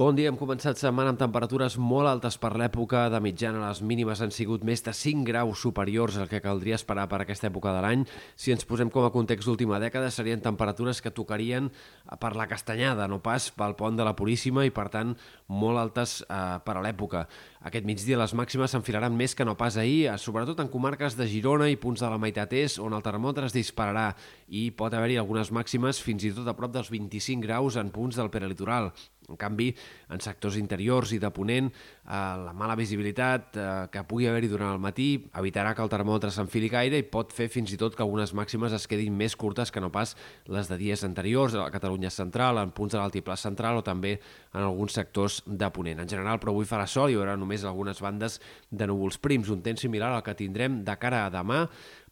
Bon dia, hem començat setmana amb temperatures molt altes per l'època. De mitjana les mínimes han sigut més de 5 graus superiors al que caldria esperar per aquesta època de l'any. Si ens posem com a context d'última dècada, serien temperatures que tocarien per la castanyada, no pas pel pont de la Puríssima i, per tant, molt altes eh, per a l'època. Aquest migdia les màximes s'enfilaran més que no pas ahir, eh, sobretot en comarques de Girona i punts de la meitat est, on el termòmetre es dispararà i pot haver-hi algunes màximes fins i tot a prop dels 25 graus en punts del peralitoral. En canvi, en sectors interiors i de ponent, eh, la mala visibilitat eh, que pugui haver-hi durant el matí evitarà que el termòmetre s'enfili gaire i pot fer fins i tot que algunes màximes es quedin més curtes que no pas les de dies anteriors a la Catalunya central, en punts de l'altiplà central o també en alguns sectors de ponent. En general, però avui farà sol i hi haurà només algunes bandes de núvols prims, un temps similar al que tindrem de cara a demà,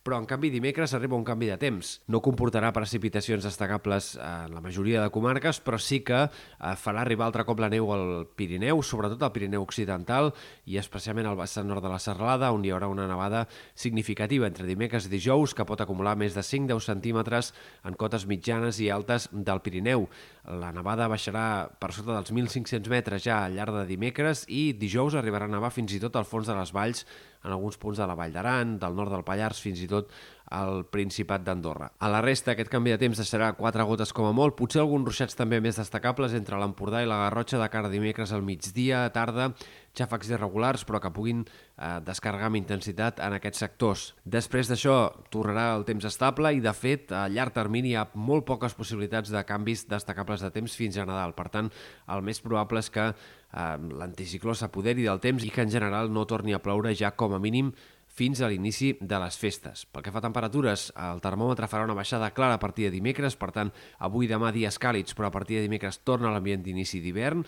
però en canvi dimecres arriba un canvi de temps. No comportarà precipitacions destacables en la majoria de comarques, però sí que eh, farà arribar altre cop la neu al Pirineu, sobretot al Pirineu Occidental i especialment al vessant nord de la Serralada, on hi haurà una nevada significativa entre dimecres i dijous, que pot acumular més de 5-10 centímetres en cotes mitjanes i altes del Pirineu. La nevada baixarà per sota dels 1.500 metres ja al llarg de dimecres i dijous arribarà a nevar fins i tot al fons de les valls en alguns punts de la Vall d'Aran, del nord del Pallars, fins i tot al Principat d'Andorra. A la resta, aquest canvi de temps deixarà quatre gotes com a molt, potser alguns ruixats també més destacables entre l'Empordà i la Garrotxa de cara dimecres al migdia, a tarda, xàfecs irregulars, però que puguin eh, descarregar amb intensitat en aquests sectors. Després d'això, tornarà el temps estable i, de fet, a llarg termini hi ha molt poques possibilitats de canvis destacables de temps fins a Nadal. Per tant, el més probable és que eh, l'anticicló s'apoderi del temps i que, en general, no torni a ploure ja com a mínim fins a l'inici de les festes. Pel que fa a temperatures, el termòmetre farà una baixada clara a partir de dimecres, per tant, avui i demà dies càlids, però a partir de dimecres torna l'ambient d'inici d'hivern,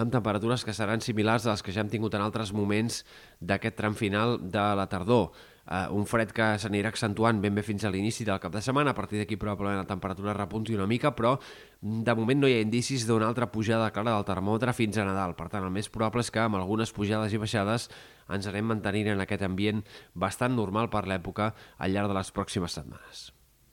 amb temperatures que seran similars a les que ja hem tingut en altres moments d'aquest tram final de la tardor. Uh, un fred que s'anirà accentuant ben bé fins a l'inici del cap de setmana, a partir d'aquí probablement la temperatura repunti una mica, però de moment no hi ha indicis d'una altra pujada clara del termòmetre fins a Nadal. Per tant, el més probable és que amb algunes pujades i baixades ens anem mantenint en aquest ambient bastant normal per l'època al llarg de les pròximes setmanes.